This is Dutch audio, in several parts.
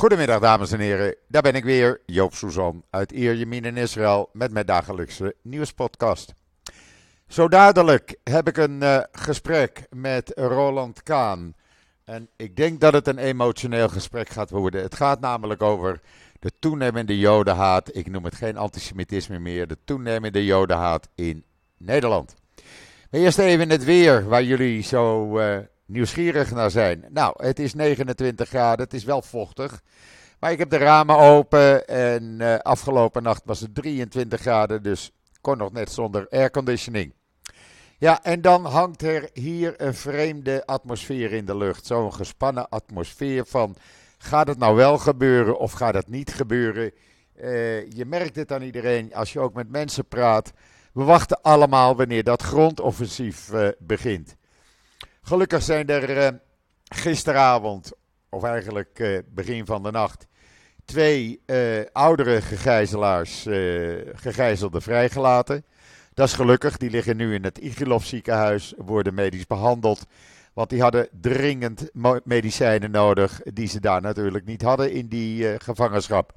Goedemiddag dames en heren, daar ben ik weer, Joop Suzan uit Ierjemien in Israël met mijn dagelijkse nieuwspodcast. Zo dadelijk heb ik een uh, gesprek met Roland Kaan. En ik denk dat het een emotioneel gesprek gaat worden. Het gaat namelijk over de toenemende jodenhaat. Ik noem het geen antisemitisme meer. De toenemende jodenhaat in Nederland. Maar eerst even het weer, waar jullie zo uh, nieuwsgierig naar zijn. Nou, het is 29 graden, het is wel vochtig. Maar ik heb de ramen open en uh, afgelopen nacht was het 23 graden, dus kon nog net zonder airconditioning. Ja, en dan hangt er hier een vreemde atmosfeer in de lucht. Zo'n gespannen atmosfeer van gaat het nou wel gebeuren of gaat het niet gebeuren? Uh, je merkt het aan iedereen als je ook met mensen praat. We wachten allemaal wanneer dat grondoffensief uh, begint. Gelukkig zijn er uh, gisteravond, of eigenlijk begin van de nacht, twee oudere gegijzelaars, gegijzelden vrijgelaten. Dat is gelukkig, die liggen nu in het Igilov ziekenhuis, worden medisch behandeld. Want die hadden dringend medicijnen nodig, die ze daar natuurlijk niet hadden in die gevangenschap.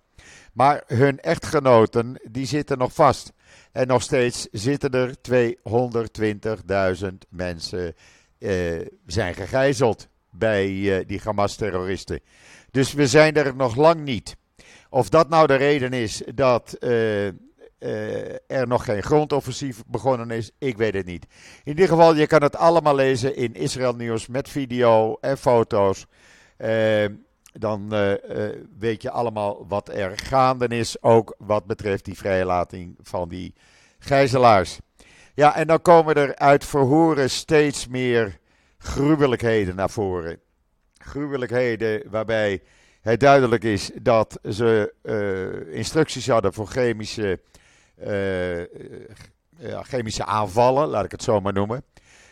Maar hun echtgenoten, die zitten nog vast. En nog steeds zitten er 220.000 mensen zijn gegijzeld bij uh, die Hamas-terroristen. Dus we zijn er nog lang niet. Of dat nou de reden is dat uh, er nog geen grondoffensief begonnen is, ik weet het niet. In ieder geval, je kan het allemaal lezen in Israël Nieuws met video en foto's. Dan weet je allemaal wat er gaande is, ook wat betreft die vrijlating van die gijzelaars. Ja, en dan komen er uit verhoren steeds meer gruwelijkheden naar voren. Gruwelijkheden waarbij het duidelijk is dat ze instructies hadden voor chemische ja, chemische aanvallen, laat ik het zo maar noemen.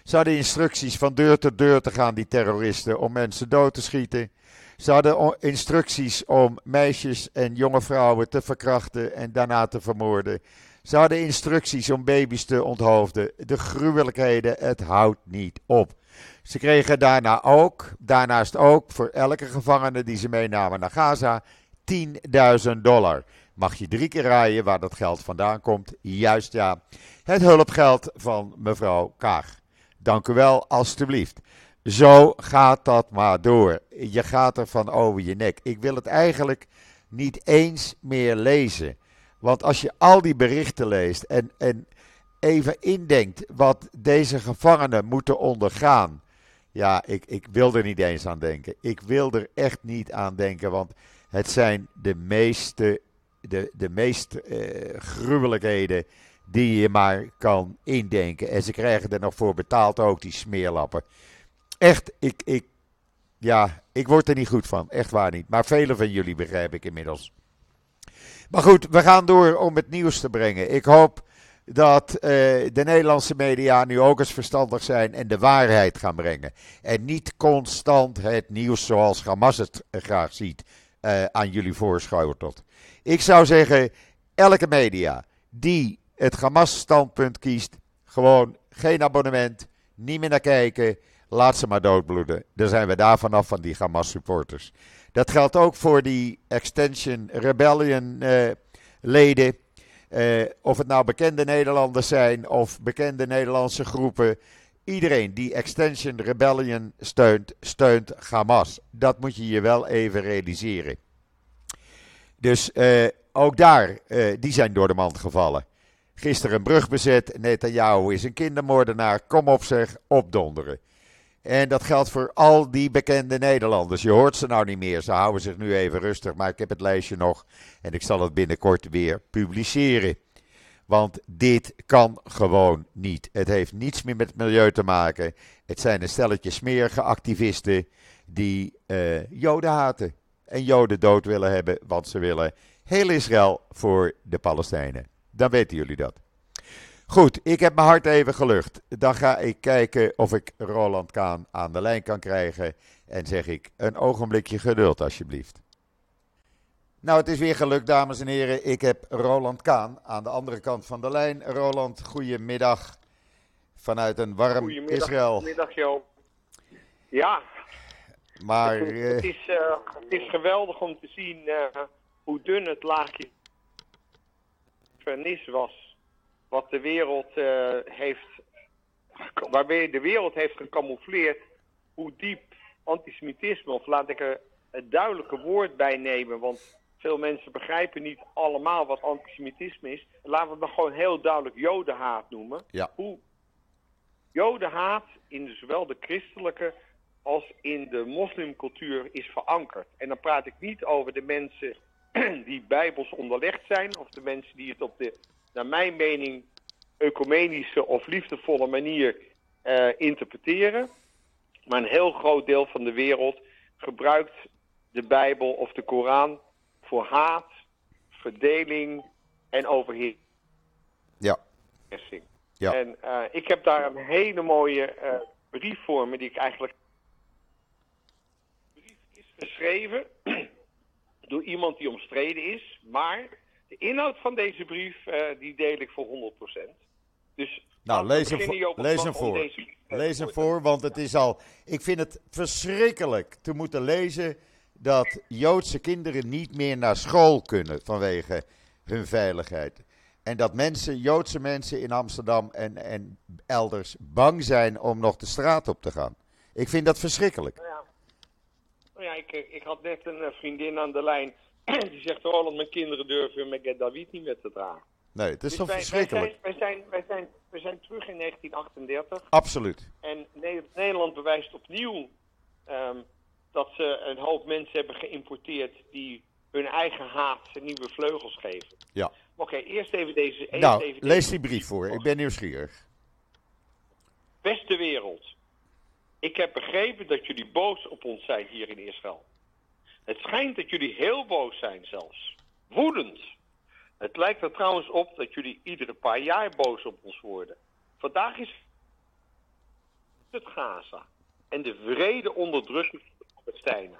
Ze hadden instructies van deur tot deur te gaan, die terroristen, om mensen dood te schieten. Ze hadden instructies om meisjes en jonge vrouwen te verkrachten en daarna te vermoorden. Ze hadden instructies om baby's te onthoofden. De gruwelijkheden, het houdt niet op. Ze kregen daarna ook, daarnaast ook, voor elke gevangene die ze meenamen naar Gaza, 10.000 dollar. Mag je drie keer rijden waar dat geld vandaan komt? Juist ja. Het hulpgeld van mevrouw Kaag. Dank u wel, alstublieft. Zo gaat dat maar door. Je gaat er van over je nek. Ik wil het eigenlijk niet eens meer lezen. Want als je al die berichten leest en, en even indenkt wat deze gevangenen moeten ondergaan. Ja, ik, ik wil er niet eens aan denken. Ik wil er echt niet aan denken, want het zijn de meeste de, de meest uh, gruwelijkheden die je maar kan indenken. En ze krijgen er nog voor betaald ook, die smeerlappen. Echt, ik, ik, ja, ik word er niet goed van. Echt waar niet. Maar velen van jullie begrijp ik inmiddels. Maar goed, we gaan door om het nieuws te brengen. Ik hoop dat uh, de Nederlandse media nu ook eens verstandig zijn en de waarheid gaan brengen. En niet constant het nieuws zoals Hamas het graag ziet uh, aan jullie voorschotelt. Ik zou zeggen, elke media die het Hamas-standpunt kiest, gewoon geen abonnement, niet meer naar kijken, laat ze maar doodbloeden. Dan zijn we daar vanaf van die Hamas-supporters. Dat geldt ook voor die Extension Rebellion uh, leden. Uh, of het nou bekende Nederlanders zijn of bekende Nederlandse groepen. Iedereen die Extension Rebellion steunt, steunt Hamas. Dat moet je je wel even realiseren. Dus uh, ook daar, die zijn door de mand gevallen. Gisteren een brug bezet, Netanyahu is een kindermoordenaar, kom op zeg, opdonderen. En dat geldt voor al die bekende Nederlanders. Je hoort ze nou niet meer, ze houden zich nu even rustig, maar ik heb het lijstje nog en ik zal het binnenkort weer publiceren. Want dit kan gewoon niet. Het heeft niets meer met het milieu te maken. Het zijn een stelletje smerige activisten die uh, Joden haten en Joden dood willen hebben, want ze willen heel Israël voor de Palestijnen. Dan weten jullie dat. Goed, ik heb mijn hart even gelucht. Dan ga ik kijken of ik Roland Kaan aan de lijn kan krijgen. En zeg ik, een ogenblikje geduld alsjeblieft. Nou, het is weer gelukt, dames en heren. Ik heb Roland Kaan aan de andere kant van de lijn. Roland, goedemiddag. Vanuit een warm Israël. Goedemiddag, Joop. Ja, Maar, het, is, het, is, uh, het is geweldig om te zien uh, hoe dun het laagje vernis was. Wat de wereld uh, heeft, waarmee de wereld heeft gecamoufleerd hoe diep antisemitisme, of laat ik er het duidelijke woord bij nemen, want veel mensen begrijpen niet allemaal wat antisemitisme is. Laten we het maar gewoon heel duidelijk jodenhaat noemen. Ja. Hoe jodenhaat in zowel de christelijke als in de moslimcultuur is verankerd. En dan praat ik niet over de mensen die bijbels onderlegd zijn, of de mensen die het op de, naar mijn mening, ecumenische of liefdevolle manier uh, interpreteren. Maar een heel groot deel van de wereld gebruikt de Bijbel of de Koran voor haat, verdeling en overheersing. Ja. ja. En uh, ik heb daar een hele mooie uh, brief voor me die ik eigenlijk. De brief is geschreven door iemand die omstreden is, maar de inhoud van deze brief uh, die deel ik voor 100%. Dus nou, lees hem, voor, lees hem voor. Lees hem voor, want het is al. Ik vind het verschrikkelijk te moeten lezen dat Joodse kinderen niet meer naar school kunnen vanwege hun veiligheid. En dat mensen, Joodse mensen in Amsterdam en, en elders bang zijn om nog de straat op te gaan. Ik vind dat verschrikkelijk. Nou ja, nou ja ik, ik had net een vriendin aan de lijn. Die zegt, Roland, mijn kinderen durven met David niet meer te dragen. Nee, het is dus toch wij, verschrikkelijk. Wij zijn, wij, zijn, wij, zijn, wij zijn terug in 1938. Absoluut. En Nederland bewijst opnieuw um, dat ze een hoop mensen hebben geïmporteerd die hun eigen haat nieuwe vleugels geven. Ja. Oké, okay, eerst even deze. Eerst nou, even lees die brief voor. Ik ben nieuwsgierig. Beste wereld, ik heb begrepen dat jullie boos op ons zijn hier in Israël. Het schijnt dat jullie heel boos zijn zelfs. Woedend. Het lijkt er trouwens op dat jullie iedere paar jaar boos op ons worden. Vandaag is het Gaza en de vrede onderdrukking van de Palestijnen.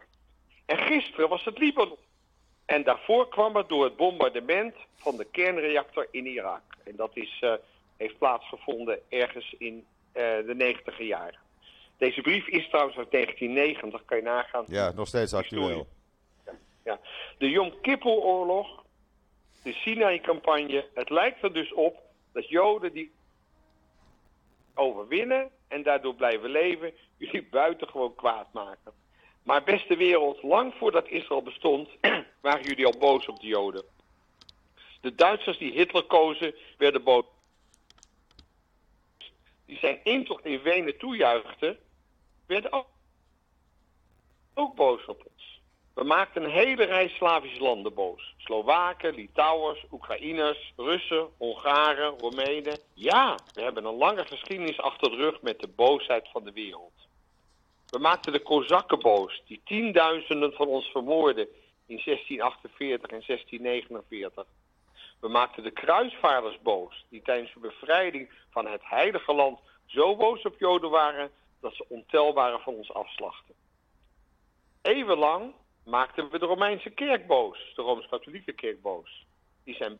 En gisteren was het Libanon. En daarvoor kwam het door het bombardement van de kernreactor in Irak. En dat is, uh, heeft plaatsgevonden ergens in uh, de negentiger jaren. Deze brief is trouwens uit 1990, kan je nagaan. Ja, nog steeds actueel. Ja. De Yom Kippur-oorlog, de Sinai-campagne. Het lijkt er dus op dat Joden die overwinnen en daardoor blijven leven, jullie buitengewoon kwaad maken. Maar beste wereld, lang voordat Israël bestond, waren jullie al boos op de Joden. De Duitsers die Hitler kozen, werden boos. Die zijn intocht in Wenen toejuichten, werden ook, ook boos op ons. We maakten een hele rij Slavische landen boos. Slowaken, Litouwers, Oekraïners, Russen, Hongaren, Roemenen. Ja, we hebben een lange geschiedenis achter de rug met de boosheid van de wereld. We maakten de Kozakken boos, die tienduizenden van ons vermoorden in 1648 en 1649. We maakten de kruisvaarders boos, die tijdens de bevrijding van het heilige land zo boos op Joden waren dat ze ontelbare van ons afslachten. Eeuwenlang maakten we de Romeinse kerk boos, de Rooms-Katholieke kerk boos. Die zijn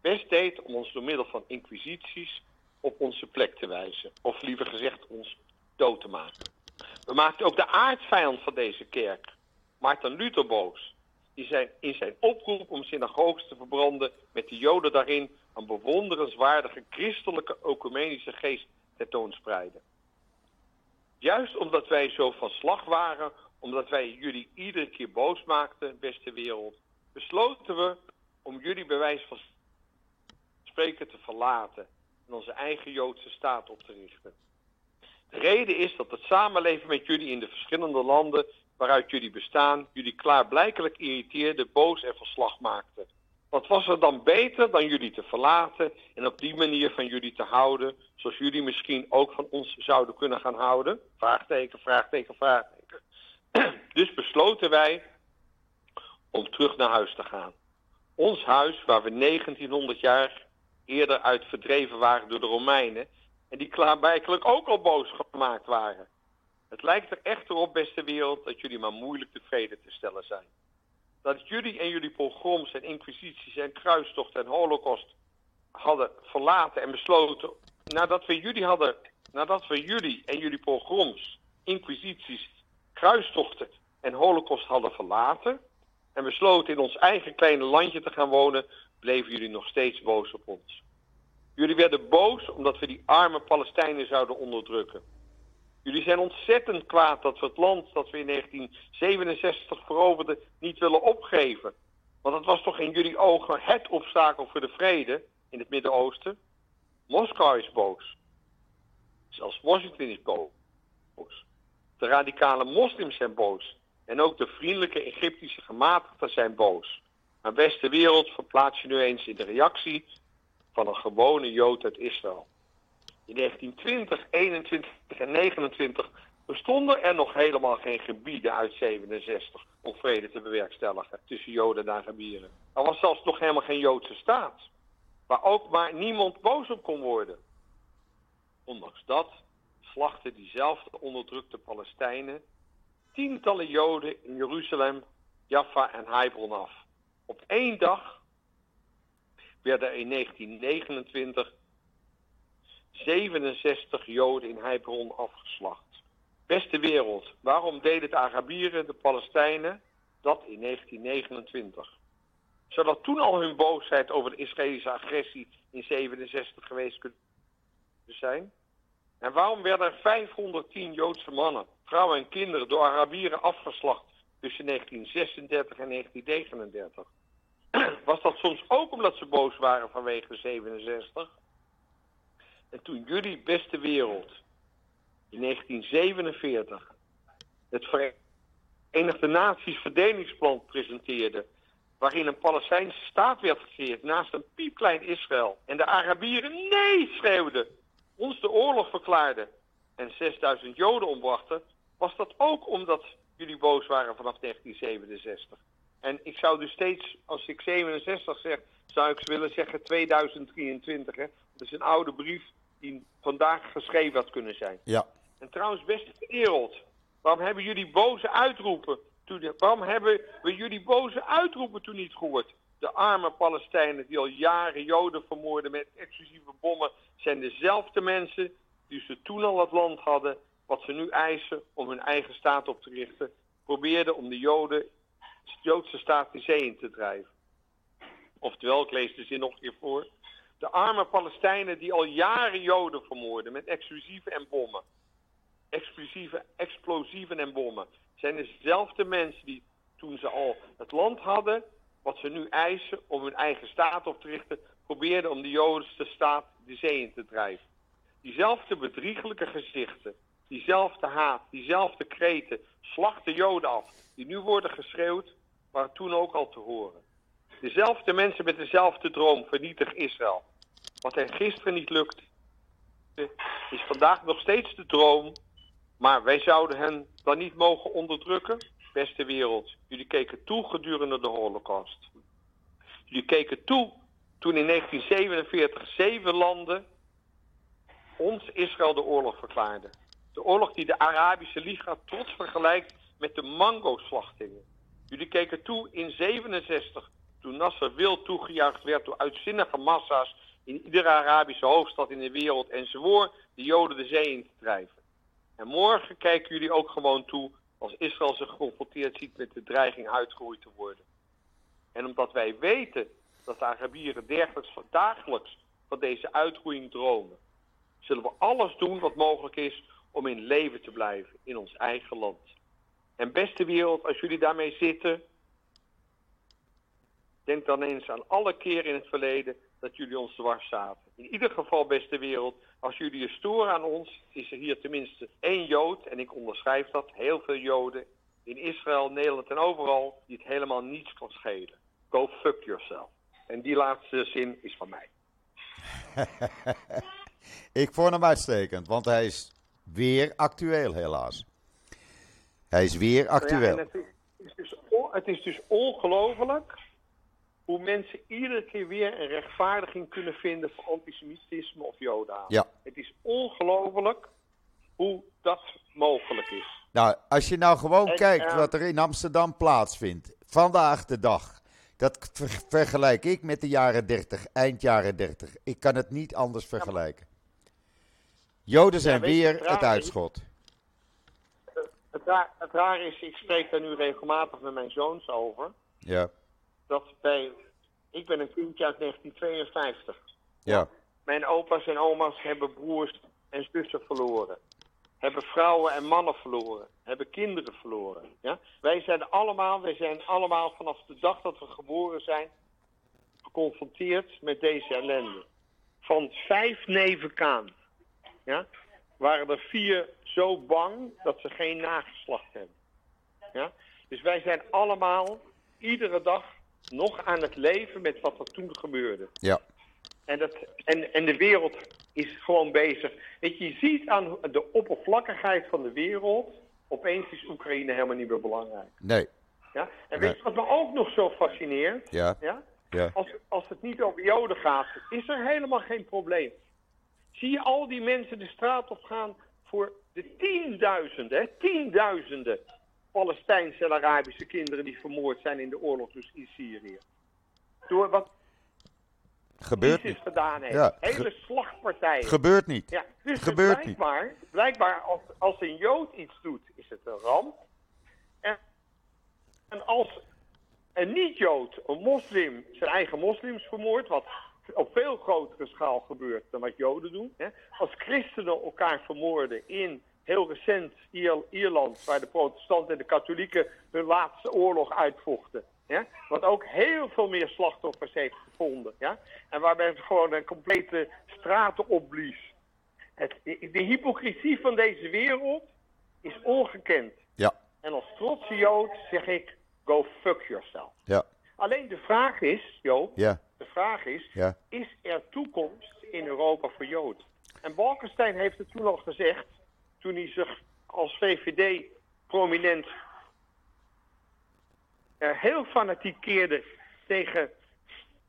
best deed om ons door middel van inquisities op onze plek te wijzen. Of liever gezegd, ons dood te maken. We maakten ook de aardsvijand van deze kerk, Martin Luther, boos. Die zijn in zijn oproep om synagoges te verbranden met de joden daarin een bewonderenswaardige christelijke ecumenische geest tentoonspreiden. Juist omdat wij zo van slag waren, omdat wij jullie iedere keer boos maakten, beste wereld, besloten we om jullie bewijs van spreken te verlaten en onze eigen Joodse staat op te richten. De reden is dat het samenleven met jullie in de verschillende landen waaruit jullie bestaan, jullie klaarblijkelijk irriteerde, boos en verslag maakte. Wat was er dan beter dan jullie te verlaten en op die manier van jullie te houden, zoals jullie misschien ook van ons zouden kunnen gaan houden? Vraagteken, vraagteken, vraagteken. Dus besloten wij om terug naar huis te gaan. Ons huis, waar we 1900 jaar eerder uit verdreven waren door de Romeinen en die klaarblijkelijk ook al boos gemaakt waren. Het lijkt er echter op, beste wereld, dat jullie maar moeilijk tevreden te stellen zijn. Dat jullie en jullie pogroms en inquisities en kruistochten en holocaust hadden verlaten en besloten, nadat we jullie hadden, nadat we jullie en jullie pogroms, inquisities kruistochten en holocaust hadden verlaten en besloten in ons eigen kleine landje te gaan wonen, bleven jullie nog steeds boos op ons. Jullie werden boos omdat we die arme Palestijnen zouden onderdrukken. Jullie zijn ontzettend kwaad dat we het land dat we in 1967 veroverden niet willen opgeven. Want het was toch in jullie ogen het obstakel voor de vrede in het Midden-Oosten? Moskou is boos. Zelfs Washington is boos. De radicale moslims zijn boos. En ook de vriendelijke Egyptische gematigden zijn boos. Maar beste wereld verplaats je nu eens in de reactie van een gewone Jood uit Israël. In 1920, 21 en 29 bestonden er nog helemaal geen gebieden uit 67 om vrede te bewerkstelligen tussen Joden en Arabieren. Er was zelfs nog helemaal geen Joodse staat, waar ook maar niemand boos op kon worden. Ondanks dat slachten diezelfde onderdrukte Palestijnen tientallen Joden in Jeruzalem, Jaffa en Hebron af. Op één dag werden er in 1929 67 Joden in Hebron afgeslacht. Beste wereld, waarom deden de Arabieren, de Palestijnen, dat in 1929? Zou dat toen al hun boosheid over de Israëlische agressie in 67 geweest kunnen zijn? En waarom werden er 510 Joodse mannen, vrouwen en kinderen door Arabieren afgeslacht tussen 1936 en 1939? Was dat soms ook omdat ze boos waren vanwege 67? En toen jullie beste wereld in 1947 het Verenigde Naties verdelingsplan presenteerde, waarin een Palestijnse staat werd gecreëerd naast een piepklein Israël, en de Arabieren nee schreeuwden, ons de oorlog verklaarden en 6000 Joden ombrachten, was dat ook omdat jullie boos waren vanaf 1967. En ik zou dus steeds, als ik 67 zeg, zou ik willen zeggen 2023. Hè? Dat is een oude brief die vandaag geschreven had kunnen zijn. Ja. En trouwens, beste wereld, waarom hebben jullie boze uitroepen? Toen, waarom hebben we jullie boze uitroepen toen niet gehoord? De arme Palestijnen die al jaren Joden vermoorden met exclusieve bommen, zijn dezelfde mensen die ze toen al het land hadden, wat ze nu eisen om hun eigen staat op te richten, probeerden om de Joden, de Joodse staat de zee in te drijven. Oftewel, ik lees de zin nog een keer voor. De arme Palestijnen die al jaren Joden vermoorden met explosieven en bommen. Explosieve, explosieven en bommen. Zijn dezelfde mensen die toen ze al het land hadden, wat ze nu eisen om hun eigen staat op te richten, probeerden om de Joodse staat de zee in te drijven. Diezelfde bedrieglijke gezichten, diezelfde haat, diezelfde kreten, slachten Joden af, die nu worden geschreeuwd, waren toen ook al te horen. Dezelfde mensen met dezelfde droom, vernietig Israël. Wat hen gisteren niet lukte, is vandaag nog steeds de droom. Maar wij zouden hen dan niet mogen onderdrukken? Beste wereld, jullie keken toe gedurende de Holocaust. Jullie keken toe toen in 1947 zeven landen ons Israël de oorlog verklaarden. De oorlog die de Arabische Liga trots vergelijkt met de mango-slachtingen. Jullie keken toe in 67 toen Nasser wild toegejuicht werd door uitzinnige massa's in iedere Arabische hoofdstad in de wereld en zwoer de Joden de zee in te drijven. En morgen kijken jullie ook gewoon toe als Israël zich geconfronteerd ziet met de dreiging uitgeroeid te worden. En omdat wij weten dat de Arabieren dergelijks dagelijks van deze uitroeiing dromen, zullen we alles doen wat mogelijk is om in leven te blijven in ons eigen land. En beste wereld, als jullie daarmee zitten, denk dan eens aan alle keren in het verleden dat jullie ons dwars zaten. In ieder geval, beste wereld, als jullie je storen aan ons, is er hier tenminste één Jood, en ik onderschrijf dat, heel veel Joden, in Israël, Nederland en overal, die het helemaal niets kan schelen. Go fuck yourself. En die laatste zin is van mij. ik vond hem uitstekend, want hij is weer actueel, helaas. Hij is weer actueel. Ja, het, is, dus, het is dus ongelooflijk hoe mensen iedere keer weer een rechtvaardiging kunnen vinden voor antisemitisme of joden. Ja. Het is ongelooflijk hoe dat mogelijk is. Nou, als je nou gewoon kijkt wat er in Amsterdam plaatsvindt, vandaag de dag, dat vergelijk ik met de jaren 30, eind jaren 30. Ik kan het niet anders vergelijken. Joden zijn weer het uitschot. Het, raar, het raar is, ik spreek daar nu regelmatig met mijn zoons over. Ja, Dat bij, ik ben een kindje uit 1952. ja, Mijn opa's en oma's hebben broers en zussen verloren. Hebben vrouwen en mannen verloren. Hebben kinderen verloren. Ja? Wij zijn allemaal, wij zijn allemaal vanaf de dag dat we geboren zijn geconfronteerd met deze ellende. Van vijf neven Kaan ja, waren er vier zo bang dat ze geen nageslacht hebben. Ja? Dus wij zijn allemaal iedere dag nog aan het leven met wat er toen gebeurde. ja, En, dat, en, en de wereld is gewoon bezig. Weet je, je ziet aan de oppervlakkigheid van de wereld. Opeens is Oekraïne helemaal niet meer belangrijk. nee, Ja? En weet je wat me ook nog zo fascineert? ja, Ja? ja, Als, als het niet over Joden gaat, is er helemaal geen probleem. Zie je al die mensen de straat op gaan voor de tienduizenden, hè, tienduizenden Palestijnse en Arabische kinderen die vermoord zijn in de oorlog dus in Syrië. Door wat gebeurt ISIS niet. gedaan heeft. Ja, Hele slagpartijen. Gebeurt niet. ja, dus gebeurt blijkbaar, blijkbaar als, als een Jood iets doet, is het een ramp. En, en als een niet-Jood, een moslim, zijn eigen moslims vermoordt, wat op veel grotere schaal gebeurt dan wat Joden doen. Hè? Als christenen elkaar vermoorden in heel recent Ier- Ierland, waar de protestanten en de katholieken hun laatste oorlog uitvochten. Ja? Wat ook heel veel meer slachtoffers heeft gevonden. Ja? En waarbij het gewoon een complete straten opblies. Het, de hypocrisie van deze wereld is ongekend. Ja, En als trotse Jood zeg ik, go fuck yourself. ja, Alleen de vraag is, Joop, ja, de vraag is, ja, is er toekomst in Europa voor Jood? En Balkenstein heeft het toen al gezegd, toen hij zich als VVD-prominent eh, heel fanatiek keerde tegen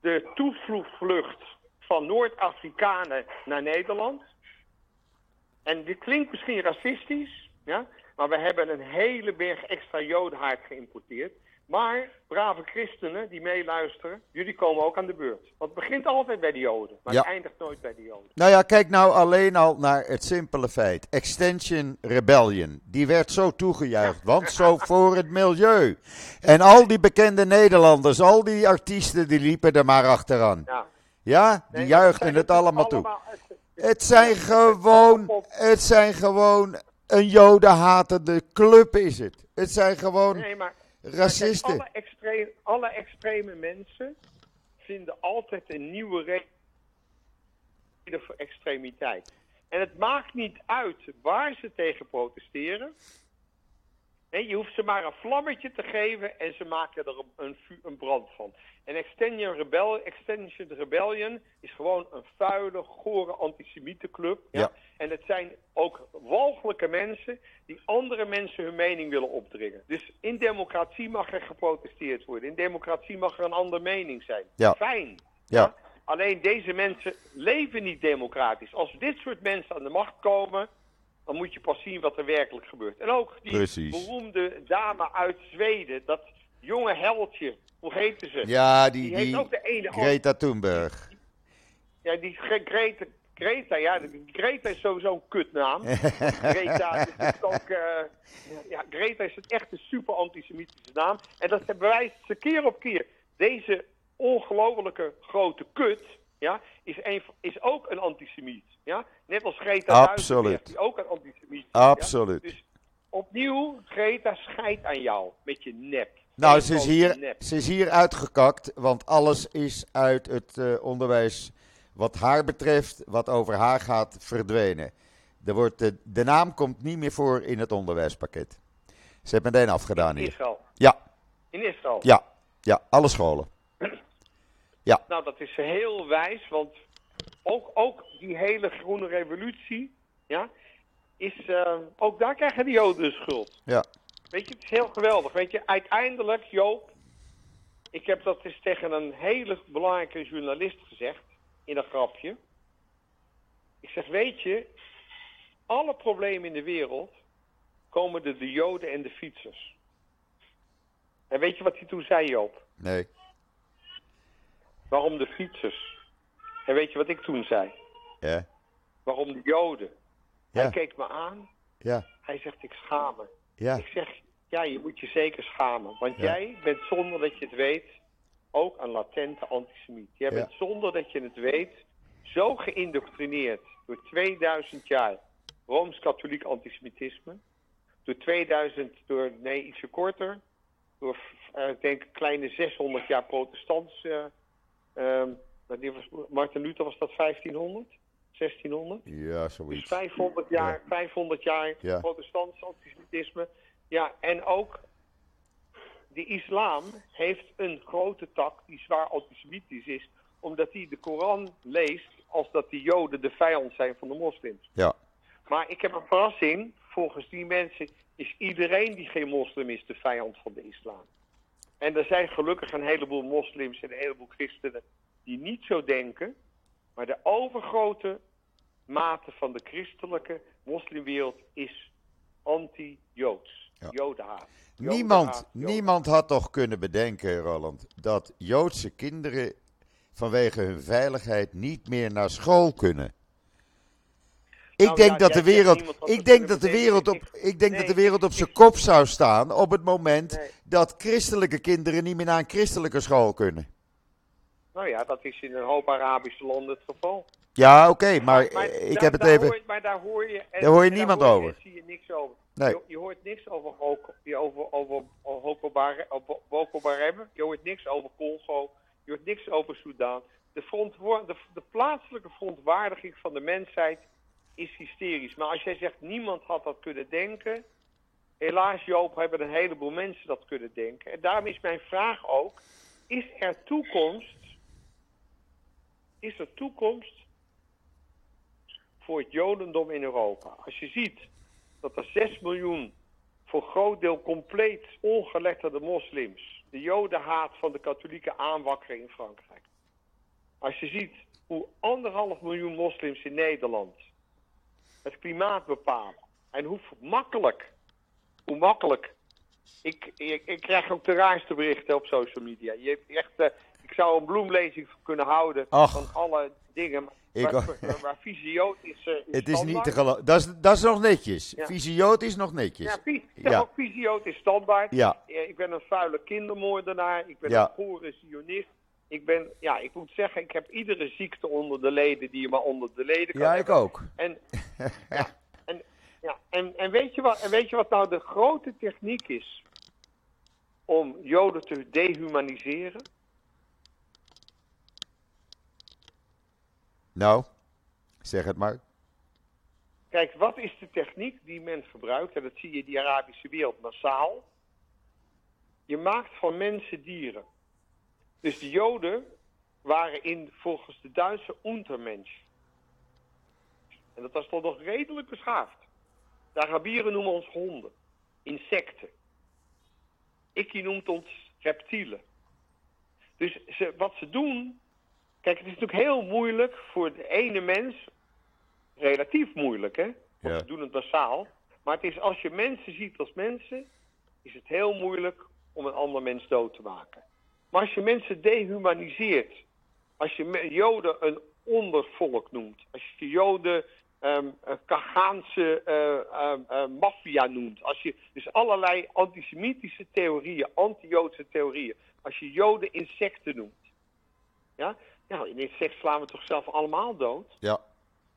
de toevlucht van Noord-Afrikanen naar Nederland. En dit klinkt misschien racistisch, ja, maar we hebben een hele berg extra jodenhaard geïmporteerd. Maar brave christenen die meeluisteren, jullie komen ook aan de beurt. Want het begint altijd bij de joden, maar Ja. het eindigt nooit bij de joden. Nou ja, kijk nou alleen al naar het simpele feit. Extension Rebellion, die werd zo toegejuicht, want zo voor het milieu. En al die bekende Nederlanders, al die artiesten, die liepen er maar achteraan. Ja. Ja, die Nee, juichten het allemaal toe. het- Het zijn gewoon, het zijn gewoon een jodenhatende club is het. Het zijn gewoon Nee, maar racisten. Alle, extreme, alle extreme mensen vinden altijd een nieuwe reden voor extremiteit. En het maakt niet uit waar ze tegen protesteren. Nee, je hoeft ze maar een vlammetje te geven en ze maken er een, een, brand van. En Extension, Rebel, Extension Rebellion is gewoon een vuile, gore antisemietenclub. Ja? Ja. En het zijn ook walgelijke mensen die andere mensen hun mening willen opdringen. Dus in democratie mag er geprotesteerd worden. In democratie mag er een andere mening zijn. Ja. Fijn. Ja. Alleen deze mensen leven niet democratisch. Als dit soort mensen aan de macht komen, dan moet je pas zien wat er werkelijk gebeurt. En ook die Precies. beroemde dame uit Zweden, dat jonge heldje, hoe heette ze? Ja, die, Die heeft die ook de ene Greta Thunberg. Ja, die Gre- Greta, Greta, ja, Greta is sowieso een kutnaam. Greta is ook, eh, ja, Greta is het echt een super antisemitische naam. En dat bewijst ze keer op keer. Deze ongelofelijke grote kut, ja, is, een, is ook een antisemiet. Ja? Net als Greta Absoluut. Die ook een antisemiet is, Absoluut. Ja? Dus opnieuw, Greta, scheid aan jou met je nep. Nou, ze is, hier, ze is hier uitgekakt, want alles is uit het eh, onderwijs wat haar betreft, wat over haar gaat, verdwenen. Er wordt, de, de naam komt niet meer voor in het onderwijspakket. Ze heeft meteen afgedaan In hier. Israël. Ja, In Israël. ja, ja, alle scholen. Nou, dat is heel wijs, want ook, ook die hele groene revolutie, ja, is, eh, ook daar krijgen de Joden de schuld. Ja, Weet je, het is heel geweldig. Weet je, uiteindelijk, Joop, ik heb dat eens tegen een hele belangrijke journalist gezegd, in een grapje. Ik zeg, weet je, alle problemen in de wereld komen door de Joden en de fietsers. En weet je wat hij toen zei, Joop? nee. Waarom de fietsers? En weet je wat ik toen zei? Ja, Waarom de Joden? Ja. Hij keek me aan. ja, Hij zegt, ik schaam me. Ja, Ik zeg, ja, je moet je zeker schamen. Want Ja. jij bent zonder dat je het weet ook een latente antisemiet. Jij bent zonder dat je het weet zo geïndoctrineerd door 2000 jaar Rooms-Katholiek antisemitisme. Door 2000, door, nee, ietsje korter. Door, eh, ik denk, kleine 600 jaar protestants. eh, was, Martin Luther was dat 1500? 1600? ja Dus zoiets. 500 jaar, 500 jaar Ja. protestants antisemitisme. Ja, en ook de islam heeft een grote tak die zwaar antisemitisch is, omdat hij de Koran leest als dat de Joden de vijand zijn van de moslims. Ja, Maar ik heb een verrassing. Volgens die mensen is iedereen die geen moslim is de vijand van de islam. En er zijn gelukkig een heleboel moslims en een heleboel christenen die niet zo denken. Maar de overgrote mate van de christelijke moslimwereld is anti-Joods. Ja. Jodenhaat. niemand, Jodenhaat, Joden- niemand had toch kunnen bedenken, Roland, dat Joodse kinderen vanwege hun veiligheid niet meer naar school kunnen. Ik denk dat de wereld, ik denk dat de wereld op, Ik- denk dat de wereld op zijn kop zou staan op het moment dat christelijke kinderen niet meer naar een christelijke school kunnen. Nou ja, dat is in een hoop Arabische landen het geval. Ja, oké, maar ik daar- heb het even. Hoor je, maar daar hoor je, en, Daar hoor je niemand hoor je- over. zie je niks over. Nee. Je, je hoort niks over Boko over, over, over, Boko. Je hoort niks over Congo. Je hoort niks over Soudaan. De, verontwo- de, de plaatselijke verontwaardiging van de mensheid is hysterisch. Maar als jij zegt niemand had dat kunnen denken. Helaas Joop hebben een heleboel mensen dat kunnen denken. En daarom is mijn vraag ook. Is er toekomst? Is er toekomst voor het Jodendom in Europa. Als je ziet dat er 6 miljoen voor groot deel compleet ongeletterde moslims de Jodenhaat van de katholieken aanwakkeren in Frankrijk. Als je ziet hoe anderhalf miljoen moslims in Nederland het klimaat bepalen en hoe makkelijk, hoe makkelijk. Ik, ik, ik krijg ook de raarste berichten op social media. Je hebt echt, eh, ik zou een bloemlezing kunnen houden van alle dingen. Ik waar, ook. waar, waar Visioot is, eh, is Het is niet te geloven. Dat is, dat is nog netjes. Ja. Is nog netjes. Ja, Visioot is standaard. Ja. Eh, Ik ben een vuile kindermoordenaar. Ik ben een gore zionist. Ik ben, ja, ik moet zeggen, ik heb iedere ziekte onder de leden die je maar onder de leden kan Ja, ik ook. En, ja, en, ja, en, en, weet je wat, en weet je wat nou de grote techniek is om Joden te dehumaniseren? Nou, zeg het maar. Kijk, wat is de techniek die men gebruikt? En dat zie je in die Arabische wereld massaal. Je maakt van mensen dieren. Dus de Joden waren in, volgens de Duitse Untermensch. En dat was toch nog redelijk beschaafd. De Arabieren noemen ons honden. Insecten. Ikkie noemt ons reptielen. Dus ze, wat ze doen... Kijk, het is natuurlijk heel moeilijk voor de ene mens relatief moeilijk, hè? Want Ja. ze doen het massaal. Maar het is als je mensen ziet als mensen, is het heel moeilijk om een ander mens dood te maken. Maar als je mensen dehumaniseert, als je Joden een ondervolk noemt, als je Joden ehm een Kagaanse eh, ehm, eh, maffia noemt, als je dus allerlei antisemitische theorieën, anti-Joodse theorieën, als je Joden insecten noemt, ja, nou, in insect slaan we toch zelf allemaal dood. Ja.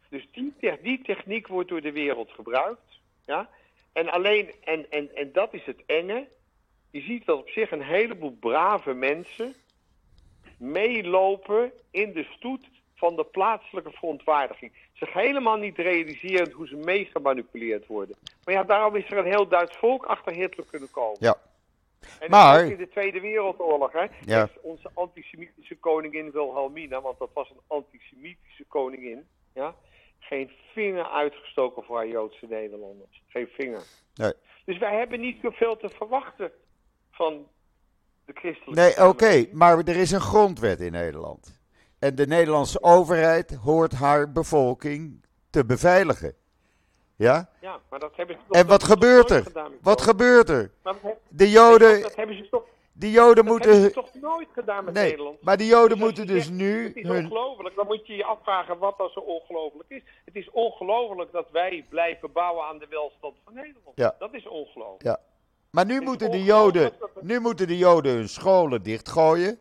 Dus die, die techniek wordt door de wereld gebruikt. Ja? En alleen, en, en, en dat is het enge. Je ziet dat op zich een heleboel brave mensen meelopen in de stoet van de plaatselijke verontwaardiging. Zich helemaal niet realiseren hoe ze meegemanipuleerd worden. Maar ja, daarom is er een heel Duits volk achter Hitler kunnen komen. Ja. En Maar- in de Tweede Wereldoorlog, hè, Ja. heeft onze antisemitische koningin Wilhelmina, want dat was een antisemitische koningin, ja, geen vinger uitgestoken voor haar Joodse Nederlanders. Geen vinger. Nee. Dus wij hebben niet zoveel te verwachten van de christelijke Nee, oké, maar er is een grondwet in Nederland. En de Nederlandse overheid hoort haar bevolking te beveiligen. Ja? Ja, maar dat hebben ze toch- En wat dat gebeurt er? gedaan Wat gebeurt er? Dat, De Joden, dat hebben ze toch... Die Joden Dat moeten. hebben ze toch nooit gedaan met Nee, Nederland? maar die Joden Dus moeten dus zegt, nu. Het is Hun, ongelooflijk. Dan moet je je afvragen wat dat zo ongelooflijk is. Het is ongelooflijk dat wij blijven bouwen aan de welstand van Nederland. Ja. Dat is ongelooflijk. ja. Maar nu moeten de Joden. Nu moeten de Joden hun scholen dichtgooien.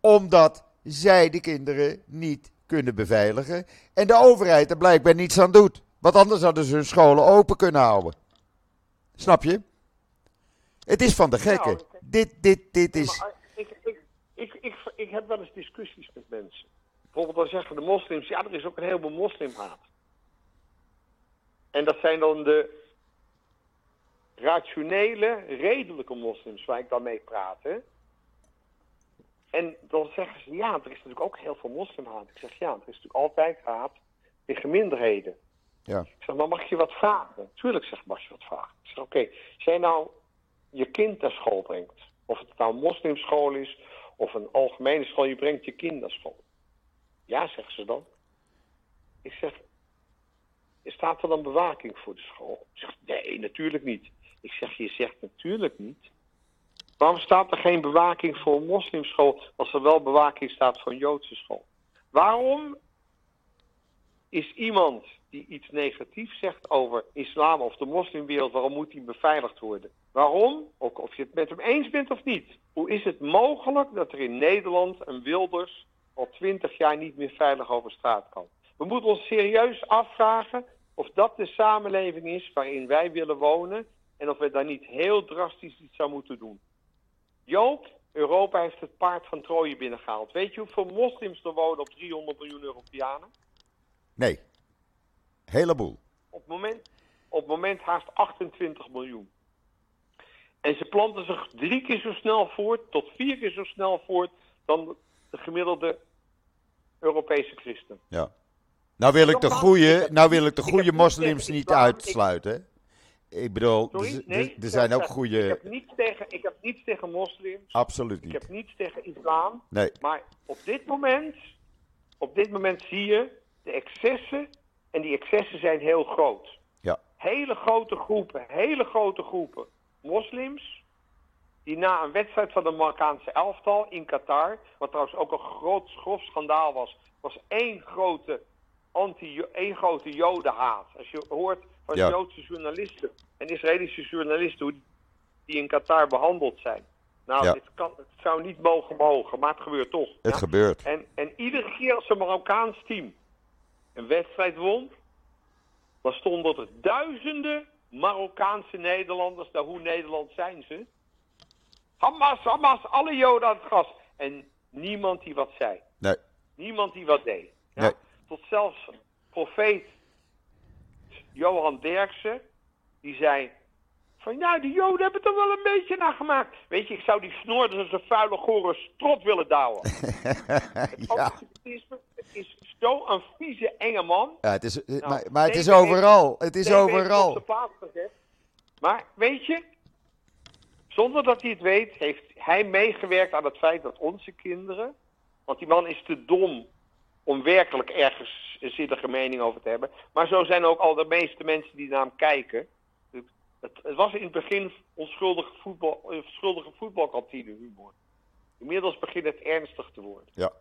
Omdat zij de kinderen niet kunnen beveiligen. En de overheid er blijkbaar niets aan doet. Want anders hadden ze hun scholen open kunnen houden. Snap je? Het is van de gekken. Nou, Dit, dit, dit is. Ik, ik, ik, ik, ik heb wel eens discussies met mensen. Bijvoorbeeld dan zeggen de moslims, ja, er is ook een heleboel moslimhaat. En dat zijn dan de rationele, redelijke moslims waar ik dan mee praat. Hè? En dan zeggen ze, ja, er is natuurlijk ook heel veel moslimhaat. Ik zeg, ja, er is natuurlijk altijd haat tegen minderheden. Ja. Ik zeg, maar mag je wat vragen? Tuurlijk zeg, mag je wat vragen. Ik zeg, oké, als jij nou je kind naar school brengt, of het nou een moslimschool is, of een algemene school, je brengt je kind naar school. Ja, zeggen ze dan. Ik zeg, staat er dan bewaking voor de school? Ik zeg, nee, natuurlijk niet. Ik zeg, je zegt natuurlijk niet. Waarom staat er geen bewaking voor een moslimschool als er wel bewaking staat voor een Joodse school? Waarom is iemand die iets negatiefs zegt over islam of de moslimwereld, waarom moet die beveiligd worden? Waarom? Ook of je het met hem eens bent of niet. Hoe is het mogelijk dat er in Nederland een Wilders al twintig jaar niet meer veilig over straat kan? We moeten ons serieus afvragen of dat de samenleving is waarin wij willen wonen en of we daar niet heel drastisch iets aan moeten doen. Joop, Europa heeft het paard van Troje binnengehaald. Weet je hoeveel moslims er wonen op 300 miljoen Europeanen? Nee. Heleboel. Op het moment, op het moment haast 28 miljoen. En ze planten zich drie keer zo snel voort, tot vier keer zo snel voort, dan de gemiddelde Europese christen. Ja. Nou wil ik de goede, nou wil ik de goede moslims niet uitsluiten. Ik bedoel, Sorry? er, Nee, er- er zijn ook Ik goede. heb niets tegen, ik heb niets tegen moslims. Absoluut Ik niet. heb niets tegen islam. Nee. Maar op dit moment, op dit moment zie je de excessen. En die excessen zijn heel groot. Ja. Hele grote groepen, hele grote groepen moslims. Die na een wedstrijd van de Marokkaanse elftal in Qatar, wat trouwens ook een groot grof schandaal was, was één grote, anti, één grote jodenhaat. Als je hoort van Ja. Joodse journalisten en Israëlische journalisten hoe die in Qatar behandeld zijn. Nou, Ja. dit kan, het zou niet mogen mogen, maar het gebeurt toch. Het ja? gebeurt. En, en iedere keer als een Marokkaans team een wedstrijd won, dan stonden er duizenden Marokkaanse Nederlanders. Nou, hoe Nederland zijn ze? Hamas, Hamas, alle Joden aan het gas. En niemand die wat zei. Nee. Niemand die wat deed. Ja? Nee. Tot zelfs profeet Johan Derksen, die zei... Van ja, die Joden hebben er wel een beetje naar gemaakt. Weet je, ik zou die snor dus een vuile, gore strot willen douwen. ja. Antisemitisme, het is zo'n vieze, enge man. ja, het is, Nou, maar, maar het is overal. Het is het op overal. Maar weet je, zonder dat hij het weet, heeft hij meegewerkt aan het feit dat onze kinderen. Want die man is te dom om werkelijk ergens een zinnige mening over te hebben. Maar zo zijn ook al de meeste mensen die naar hem kijken. Het, het, was in het begin onschuldige, voetbal, eh, schuldige voetbalkantine humor. Inmiddels begint het ernstig te worden. Ja.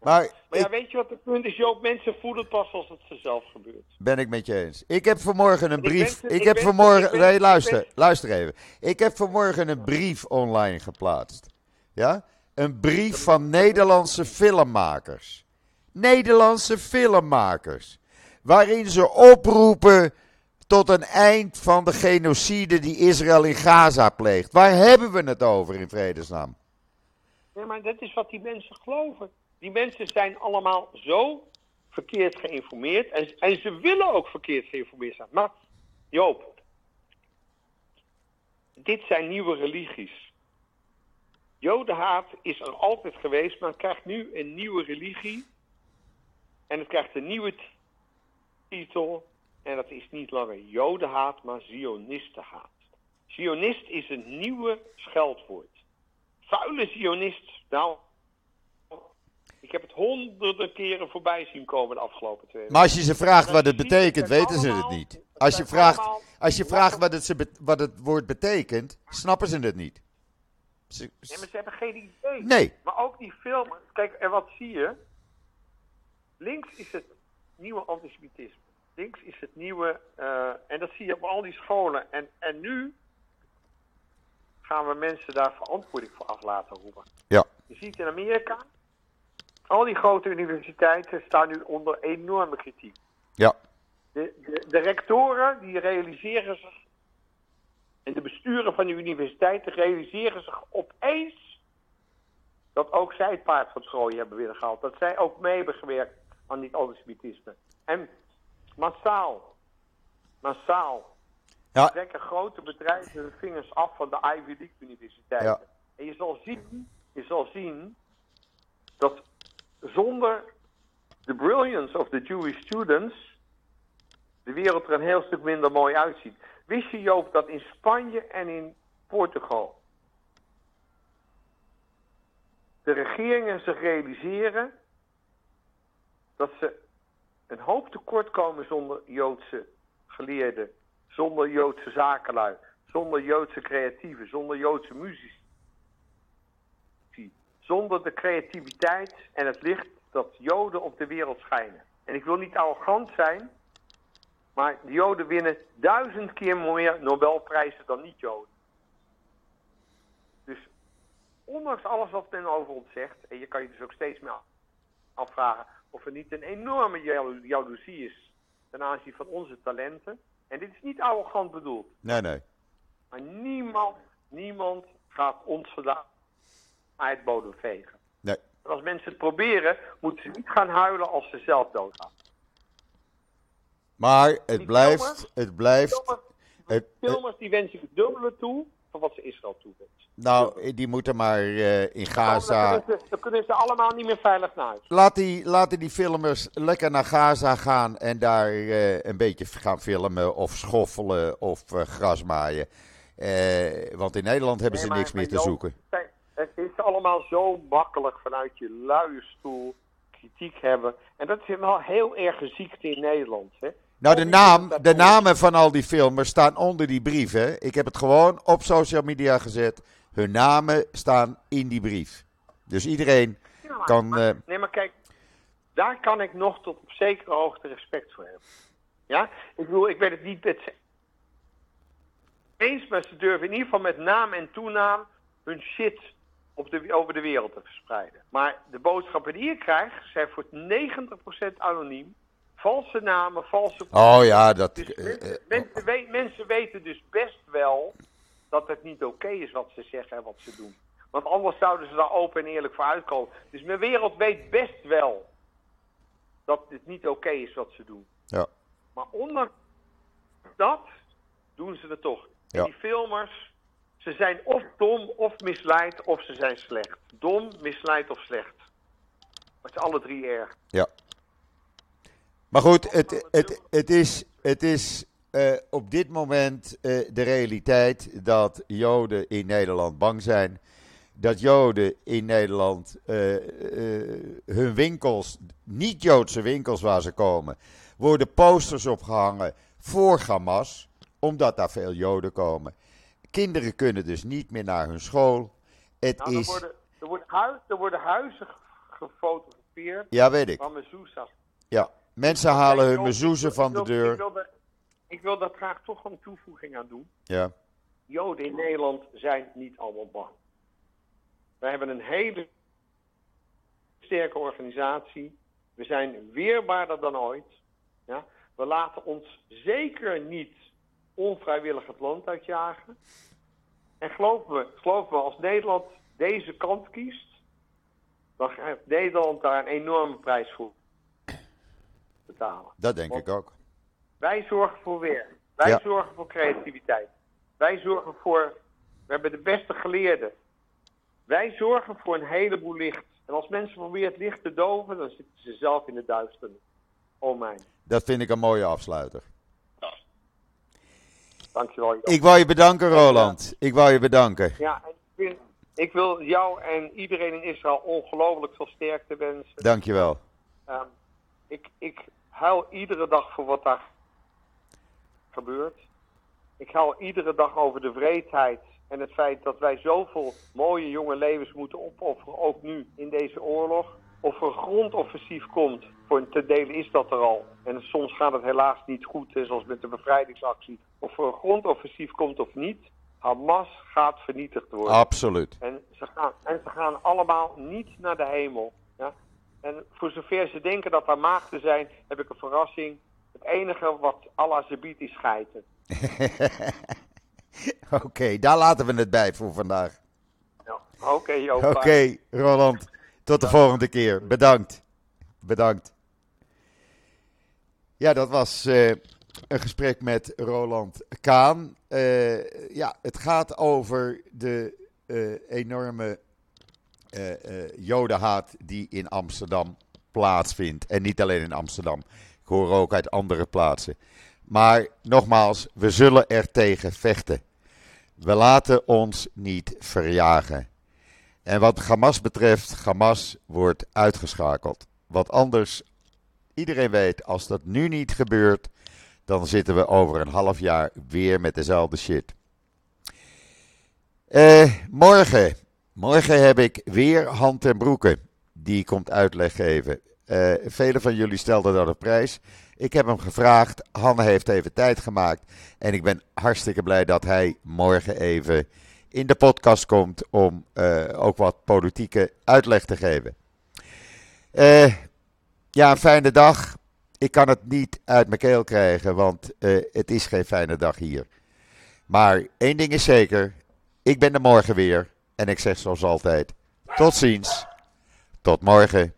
Maar Maar ik, ja, weet je wat het punt is, Joop? Mensen voelen het pas als het ze zelf gebeurt. ben ik met je eens. Ik heb vanmorgen een brief. Ik ik heb vanmorgen. Nee, luister. Luister even. Ik heb vanmorgen een brief online geplaatst. Ja? Een brief van Nederlandse filmmakers. Nederlandse filmmakers. Waarin ze oproepen tot een eind van de genocide die Israël in Gaza pleegt. Waar hebben we het over in vredesnaam? Ja, maar dat is wat die mensen geloven. Die mensen zijn allemaal zo verkeerd geïnformeerd. En, en ze willen ook verkeerd geïnformeerd zijn. Maar Joop, dit zijn nieuwe religies. Jodenhaat is er altijd geweest, maar het krijgt nu een nieuwe religie. En het krijgt een nieuwe titel. En dat is niet langer Jodenhaat, maar Zionistenhaat. Zionist is een nieuwe scheldwoord. Vuile Zionist. Nou, ik heb het honderden keren voorbij zien komen de afgelopen twee weken. Maar als je ze vraagt wat het betekent, weten ze het niet. Als je vraagt, als je vraagt wat, het, wat het woord betekent, snappen ze het niet. Ze- Nee, maar ze hebben geen idee. Nee, Maar ook die film. Kijk, en wat zie je? Links is het nieuwe antisemitisme. Links is het nieuwe. eh, en dat zie je op al die scholen. En, en nu gaan we mensen daar verantwoording voor af laten roepen. ja, Je ziet in Amerika. Al die grote universiteiten staan nu onder enorme kritiek. ja, De, de, de rectoren die realiseren zich. En de besturen van de universiteiten realiseren zich opeens. dat ook zij het paard van Troje hebben willen gehaald. Dat zij ook mee hebben gewerkt aan dit antisemitisme. En massaal. Massaal. ja, trekken grote bedrijven hun vingers af van de Ivy League universiteiten. Ja. En je zal zien, je zal zien dat zonder de brilliance of the Jewish students de wereld er een heel stuk minder mooi uitziet. Wist je Joop dat in Spanje en in Portugal de regeringen zich realiseren dat ze een hoop tekort komen zonder Joodse geleerden, zonder Joodse zakenlui, zonder Joodse creatieven, zonder Joodse muzici. Zonder de creativiteit en het licht dat Joden op de wereld schijnen. En ik wil niet arrogant zijn, maar de Joden winnen duizend keer meer Nobelprijzen dan niet-Joden. Dus ondanks alles wat men over ons zegt, en je kan je dus ook steeds meer afvragen of er niet een enorme jalo- jaloezie is ten aanzien van onze talenten. En dit is niet arrogant bedoeld, nee, nee. maar niemand, niemand gaat ons vandaan uit de bodem vegen. nee. En als mensen het proberen, moeten ze niet gaan huilen als ze zelf doodgaan. Maar het blijft, filmers- het blijft, het- filmers die wensen het dubbele toe van wat ze Israël toewensen. nou, die moeten maar eh, in Dan Gaza, kunnen, ze, dan kunnen ze allemaal niet meer veilig naar huis. Laat die, laten die filmers lekker naar Gaza gaan en daar eh, een beetje gaan filmen of schoffelen of eh, grasmaaien. Eh, want in Nederland hebben ze maar- niks meer te Joop, zoeken. Het is allemaal zo makkelijk vanuit je luie stoel kritiek hebben. En dat is wel heel erg een ziekte in Nederland. Hè? Nou, de, naam, de namen van al die filmers staan onder die brief. Hè? Ik heb het gewoon op social media gezet. Hun namen staan in die brief. Dus iedereen Ja, maar- kan. maar- eh, nee, maar kijk, daar kan ik nog tot op zekere hoogte respect voor hebben. Ja, ik bedoel, ik weet het niet met eens, maar ze durven in ieder geval met naam en toenaam hun shit op de, over de wereld te verspreiden. Maar de boodschappen die ik krijg zijn voor 90% anoniem. Valse namen, valse oh ja, dat. dus eh, mensen, eh, mensen, we- mensen weten dus best wel dat het niet oké is wat ze zeggen en wat ze doen. Want anders zouden ze daar open en eerlijk voor uitkomen. Dus mijn wereld weet best wel dat het niet oké is wat ze doen. ja. Maar ondanks dat doen ze het toch. Ja. Die filmers, ze zijn of dom of misleid of ze zijn slecht. Dom, misleid of slecht. Maar het is alle drie erg. Ja. Maar goed, het, het, het is, het is eh, op dit moment eh, de realiteit dat Joden in Nederland bang zijn. Dat Joden in Nederland eh, hun winkels, niet-Joodse winkels waar ze komen, worden posters opgehangen voor Hamas, omdat daar veel Joden komen. Kinderen kunnen dus niet meer naar hun school. Het Nou, er, is. worden, er, worden er worden huizen ge- gefotografeerd Ja, weet ik. van. Ja. Mensen halen hun ik van de deur. Ik wil, daar- ik wil daar graag toch een toevoeging aan doen. Ja. Joden in Nederland zijn niet allemaal bang. Wij hebben een hele sterke organisatie. We zijn weerbaarder dan ooit. Ja? We laten ons zeker niet onvrijwillig het land uitjagen. En geloof me, geloof me, als Nederland deze kant kiest, dan gaat Nederland daar een enorme prijs voor betalen. Dat denk Want ik ook. Wij zorgen voor werk. Wij Ja. zorgen voor creativiteit. Wij zorgen voor. We hebben de beste geleerden. Wij zorgen voor een heleboel licht. En als mensen proberen het licht te doven, dan zitten ze zelf in de duisternis. Oh mijn. Dat vind ik een mooie afsluiter. Dankjewel. Ik wou je bedanken, Roland. Ik wou je bedanken. Ja, en ik, wil, ik wil jou en iedereen in Israël ongelooflijk veel sterkte wensen. Dankjewel. Ehm, ik, ik huil iedere dag voor wat daar gebeurt. Ik huil iedere dag over de wreedheid En het feit dat wij zoveel mooie jonge levens moeten opofferen, ook nu in deze oorlog. Of er een grondoffensief komt, voor een te delen is dat er al. En soms gaat het helaas niet goed, zoals met de bevrijdingsactie. Of er een grondoffensief komt of niet, Hamas gaat vernietigd worden. Absoluut. En ze gaan, en ze gaan allemaal niet naar de hemel. Ja? En voor zover ze denken dat er maagden zijn, heb ik een verrassing. Het enige wat Allah ze biedt is schijten. Oké, daar laten we het bij voor vandaag. Ja. Oké, Joop. Oké, Roland. Tot de volgende keer. Bedankt. Bedankt. Ja, dat was uh, een gesprek met Roland Kaan. Uh, ja, het gaat over de uh, enorme jodenhaat die in Amsterdam plaatsvindt. En niet alleen in Amsterdam. Ik hoor ook uit andere plaatsen. Maar nogmaals, we zullen er tegen vechten. We laten ons niet verjagen. En wat Hamas betreft, Hamas wordt uitgeschakeld. Wat anders, iedereen weet, als dat nu niet gebeurt, dan zitten we over een half jaar weer met dezelfde shit. Eh, morgen, morgen heb ik weer Hand en Broeken. Die komt uitleg geven. Uh, velen van jullie stelden dat op prijs. Ik heb hem gevraagd. Hanne heeft even tijd gemaakt. En ik ben hartstikke blij dat hij morgen even in de podcast komt om uh, ook wat politieke uitleg te geven. Uh, ja, een fijne dag. Ik kan het niet uit mijn keel krijgen, want het is geen fijne dag hier. Maar één ding is zeker. Ik ben er morgen weer. En ik zeg zoals altijd: tot ziens. Tot morgen.